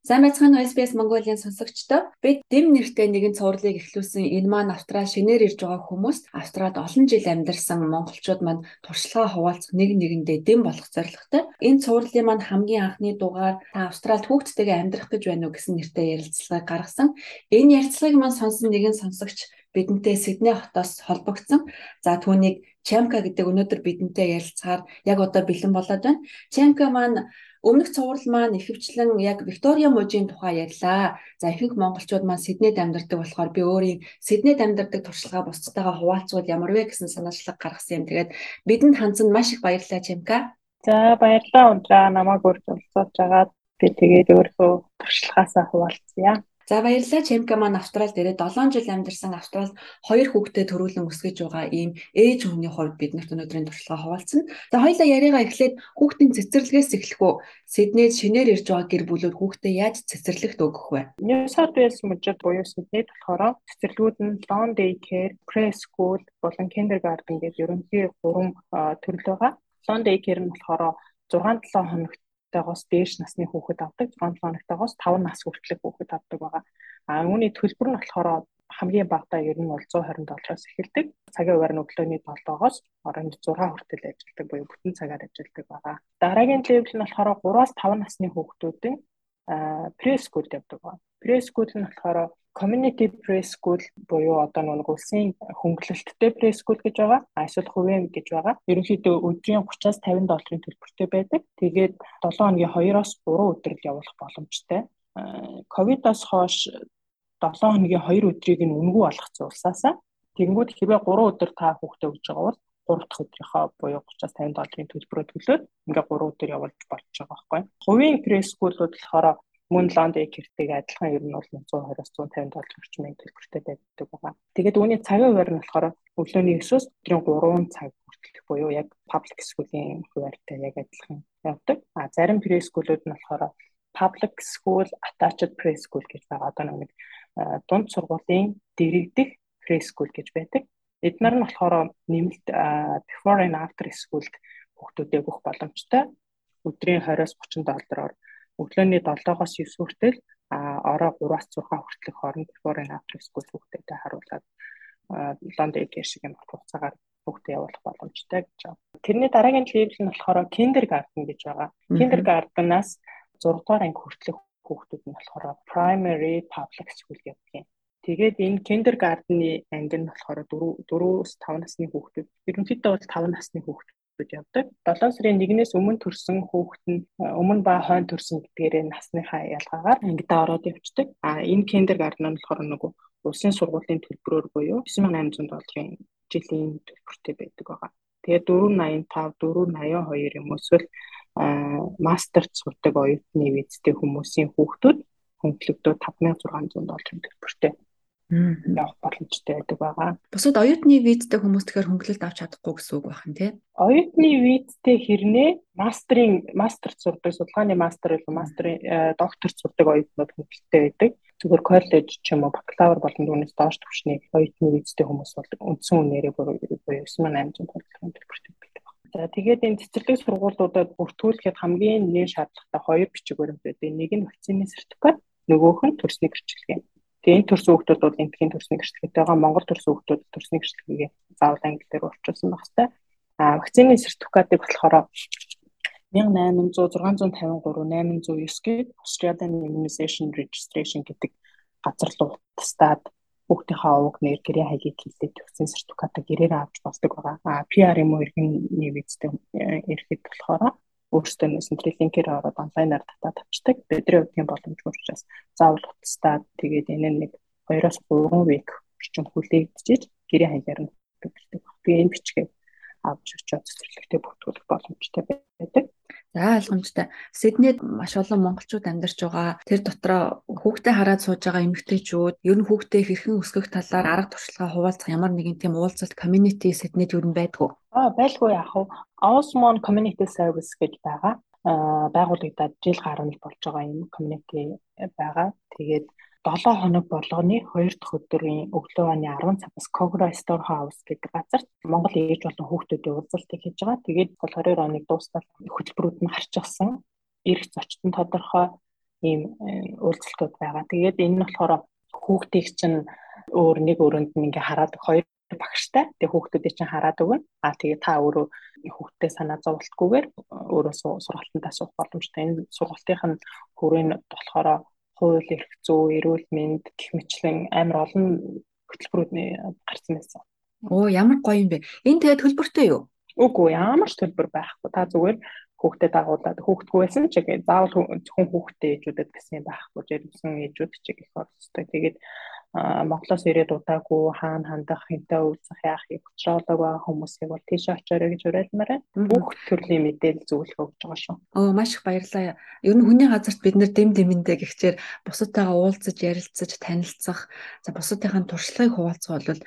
Сайн байцгаана уу SBS Mongolia сонсогчдоо. Бид дэм нэртэй нэгэн цувралыг эхлүүлсэн энэ маань Австрал шинээр ирж байгаа хүмүүс Австралид олон жил амьдарсан монголчууд маань туршлагаа хуваалцах нэг нэгэндээ дэм болох зорилготой. Энэ цувралын маань хамгийн анхны дугаар та Австралид хүүхдтэйгээ амьдрах гэж байна уу гэсэн нэртэй ярилцлагыг гаргасан. Энэ ярилцлагыг маань сонсон нэгэн сонсогч бидэнтэй Сидней хотоос холбогдсон. За түүнийг Чамка гэдэг өнөөдөр бидэнтэй ярилцахаар яг одоо бэлэн болоод байна. Чамка маань өмнөх цуврал маань ихэвчлэн яг Виктория мужийн тухай ярьлаа. За ихэнх монголчууд маань Сиднейд амьдардаг болохоор би өөрийн Сиднейд амьдардаг туршлагаа бусдтайгаа хуваалцвал ямар вэ гэсэн санаачлаг гаргасан юм. Тэгээд бидэнд хандсан маш их баярлалаа Чамка. За баярлалаа ундраа намайг урьж уулзаж байгаад би тэгээд өөрөө туршлагаасаа хуваалцъя. За баярлалаа Чемка маань Австралид ирээд 7 жил амьдарсан Австралид хоёр хүүхдэд төрүүлэн өсгөж байгаа ийм ээж хүний хувьд биднэрт өнөөдрийн туршлагаа хуваалцсан. За хоёлаа яриагаа эхлээд хүүхдийн цэцэрлэгээс эхлэх үү? Сиднейд шинээр ирж байгаа гэр бүлүүд хүүхдээ яаж цэцэрлэгт өгөх вэ? New South Wales мужид буюу Сиднейд болохоор цэцэрлэгүүд нь long day care, preschool болон kindergarten гэдэг ерөнхий гурван төрөл байгаа. Long day care нь болохоор 6-7 хоногт тагоос дээш насны хүүхэд авдаг 6 хоногтойгоос 5 нас хүртэлх хүүхэд авдаг байгаа. А үүний төлбөр нь болохоор хамгийн багадаа ер нь бол 120 доллароос эхэлдэг. Цагийн хуваар нь өглөөний 7-оос оронд 6 хүртэл ажилладаг буюу бүтэн цагаар ажилладаг байгаа. Дараагийн левел нь болохоор 3-аас 5 насны хүүхдүүдийн прескулд явдаг байна. Прескул нь болохоор community preschool буюу одоо нэг улсын хөнгөлөлттэй preschool гэж байгаа. Эсвэл хувийн гэж байгаа. Ерөнхийдөө өдрийн 30-аас 50 долларын төлбөртэй байдаг. Тэгээд 7 хоногийн 2-оос 3 өдөр л явуулах боломжтой. Ковидоос хойш 7 хоногийн 2 өдрийг нь үнгүй болгоцсон улсаасаа. Тэгэнгүүт хэрвээ 3 өдөр та хүүхдээ өгж байгаа бол 3 дахь өдрийнхөө буюу 30-аас 50 долларын төлбөрөөр төлөөд ингээ 3 өдөр явуулж болж байгаа байхгүй. Хувийн прескуулууд болохоор мөн лондон гэртэйг адилхан ер нь бол 120-аас 150 доллар орчмын төлбөртэй байдаг байгаа. Тэгээд үүний цагийн хуваар нь болохоор өглөөний 9-өөс өдрийн 3 цаг хүртэл буюу яг public school-ийн хуваартай яг адилхан явдаг. А зарим preschool-ууд нь болохоор public school attached preschool гэж байгаа. Одоо нэг дунд сургуулийн дэрэгдэх preschool гэж байдаг. Эднэр нь болохоор нэмэлт before and after school-д хүүхдүүдэд өгөх боломжтой. Өдрийн 20-оос 30 доллараар өглөөний 7-оос 9 хүртэл а ороо 3-аас 6 хүртэлх хооронд before and after school хүүхдэд харуулад Лондон care шиг юм хугацаагаар хүүхдэд явуулах боломжтой гэж байна. Тэрний дараагийн левел нь болохоор kindergarten гэж байгаа. Kindergarten-аас 6 дугаар анги хүртэлх хүүхдүүд нь болохоор primary public school гэдэг юм. Тэгээд энэ kindergarten-ы анги нь болохоор 4 4-5 насны хүүхдүүд ерөнхийдөө бол 5 насны хүүхдүүд хүүхдүүд явдаг. 7 сарын 1-ээс өмнө төрсэн хүүхэд нь өмнө ба хойно төрсэн гэдгээрээ насныхаа ялгаагаар ангидаа ороод явцдаг. А энэ киндергартен нь болохоор нөгөө улсын сургуулийн төлбөрөөр буюу 9800 долларын жилийн төлбөртэй байдаг байгаа. Тэгээд 485, 482 юм эсвэл мастерт сурдаг оюутны визтэй хүмүүсийн хүүхдүүд хөнгөлөгдөө 5600 долларын төлбөртэй явах боломжтой байдаг байгаа. Бусад оюутны визтэй хүмүүс тэгэхээр хөнгөлөлт авч чадахгүй гэсэн үг байна тий. Оюутны визтэй хэрнээ мастрын мастер сурдаг судалгааны мастер болон мастрын э, докторт сурдаг оюутнууд хөнгөлөлттэй байдаг. Зүгээр коллеж ч юм уу бакалавр болон түүнээс доош түвшний оюутны визтэй хүмүүс бол үндсэн үнээрээ буюу 9800 долларын төлбөртэй байдаг. За тэгээд энэ цэцэрлэг сургуулиудад бүртгүүлэхэд хамгийн нэр шаардлагатай хоёр бичиг баримт байдаг. Нэг нь вакцины сертификат, нөгөөх нь төрсний гэрчлэгээ. Тэгээ энэ төрсөн хүүхдүүд бол энтхийн төрсний гэрчлэгээтэй байгаа. Монгол төрсөн хүүхдүүд төрсний гэрчлэгээ заавал англи дээр орчуулсан байх хэвээр. А вакцины сертификатыг болохоор 1800 653 809 гээд Australian Immunization Registration гэдэг газар руу тастаад хүүхдийнхээ овог нэр гэрээ хаягийг хэлээд вакцины сертификатыг гэрээр авч болдог байгаа. А PR юм уу иргэн визтэй ирэхэд болохоор өөрсдөө мессенжер линкээр ороод онлайнаар татаад авчдаг. Бидний хувьд юм боломжгүй учраас заавал утастаад тэгээд энэ нэг 2-оос 3 вик орчим хүлээгдчихэж гэрээ хаягаар нь бичдэг. Би энэ бичгээ авч очиод цэцэрлэгтээ бүртгүүлэх боломжтой байдаг. За ойлгомжтой. Сиднейд маш олон монголчууд амьдарч байгаа. Тэр дотроо хүүхдээ хараад сууж байгаа эмэгтэйчүүд ер нь хүүхдээ хэрхэн өсгөх талаар арга туршлагаа хуваалцах ямар нэгэн тийм уулзалт community Сиднейд ер нь байдгүй. Аа байлгүй яах вэ? Osmond Community Service гэж байгаа. Аа байгуулагдаад жил гаруй болж байгаа юм community байгаа. Тэгээд 7 хоног болгоны 2 дахь өдрийн өглөө оны 10 цагаас Когро Store House гэдэг газарт Монгол ээж болон хүүхдүүдийн уулзалтыг хийж байгаа. Тэгээд 22 оныг дуустал хөтөлбөрүүд нь харьцсан эрх зочдод тодорхой ийм э, уулзалтууд байгаа. Тэгээд энэ нь болохоор хүүхдийг чинь өөр нэг өрөөнд нь ингээ хараад хоёр багштай. Тэгээ хүүхдүүдийг чинь хараад өгнө. Аа тэгээ та өөрөө хүүхдтэй санаа зовлтгүйгээр өөрөө сургалтанд асуух боломжтой. Энэ сургалтынх нь хүрээнд болохоор хууль, эрх зүй, эрүүл мэнд гэх мэтлэн амар олон хөтөлбөрүүд гарсан байсан. Оо ямар гоё юм бэ. Энэ тэгээ төлбөртэй юу? Үгүй ямар ч төлбөр байхгүй. Та зүгээр хүүхдэд дагуулад хүүхдгүй байсан ч яг заавал зөвхөн хүүхдтэй ээжүүдэд гэсэн байхгүй. Жирэмсэн ээжүүд ч их орстой. Тэгээд Монголоос ирээд удаагүй хаана хандах, хинтээ уулзах, яах юм учруулдаг байгаа хүмүүсийг бол тийш очоорой гэж уриалмаар байна. Бүх төрлийн мэдээлэл зөвлөх өгч байгаа шүү. Оо маш их баярлалаа. Ер нь хүний газарт бид нэр дэм дэмэндээ гихчээр бусадтайгаа уулзаж, ярилцаж, танилцах, за бусадынхаа туршлагыг хуваалцах бол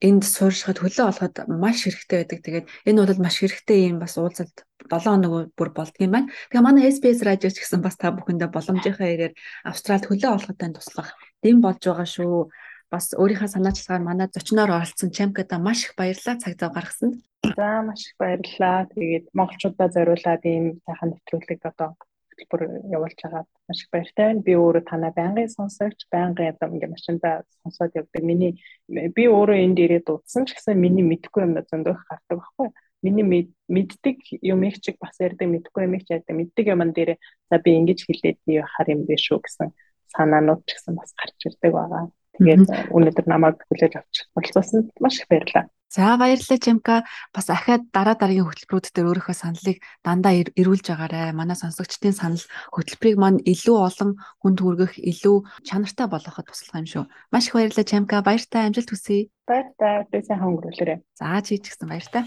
энд суурьшихад хөлөө олоход маш хэрэгтэй байдаг. Тэгээд энэ бол маш хэрэгтэй юм бас уулзалт 7 хоног бүр болдго юм байна. Тэгээ манай SBS радио ч гэсэн бас та бүхэндээ боломжийнхаа ирээр Австралид хөлөө олоход тань туслах дэм болж байгаа шүү. Бас өөрийнхөө санаачлагаар манай зочноор оролцсон Чамкада маш их баярлалаа цаг зав гаргасанд. За маш их баярлалаа. Тэгээд монголчуудаа зориулаад ийм сайхан нэвтрүүлэг одоо хөтөлбөр явуулж байгаад маш их баяртай байна. Би өөрөө танаа байнгын сонсогч, байнгын одоо ингээ машинда сонсоод явдаг. Миний би өөрөө энд ирээд дуудсан ч гэсэн миний мэдхгүй юм зөндөх гардаг байхгүй. Миний мэддэг юм их чиг бас ярьдаг, мэдхгүй юм их ч ярьдаг. Мэддэг юм дээр за би ингэж хэлээд би хар юм биш үү гэсэн санаанууд ч гэсэн бас гарч ирдэг байгаа. Тэгээд өнөөдөр намайг хүлээж авч болцуулсанд маш их баярлалаа. За баярлалаа Чимка. Бас ахаад дараа дараагийн хөтөлбөрүүд дээр өөрийнхөө саналыг дандаа эрүүлж байгаарай. Манай сонсогчдын санал хөтөлбөрийг мань илүү олон хүнд хүргэх, илүү чанартай болгоход туслах юм шүү. Маш их баярлалаа Чимка. Баяртай амжилт хүсье. Баяртай. Тэсэн хөнгөрүүлээрэй. За чи ч гэсэн баяртай.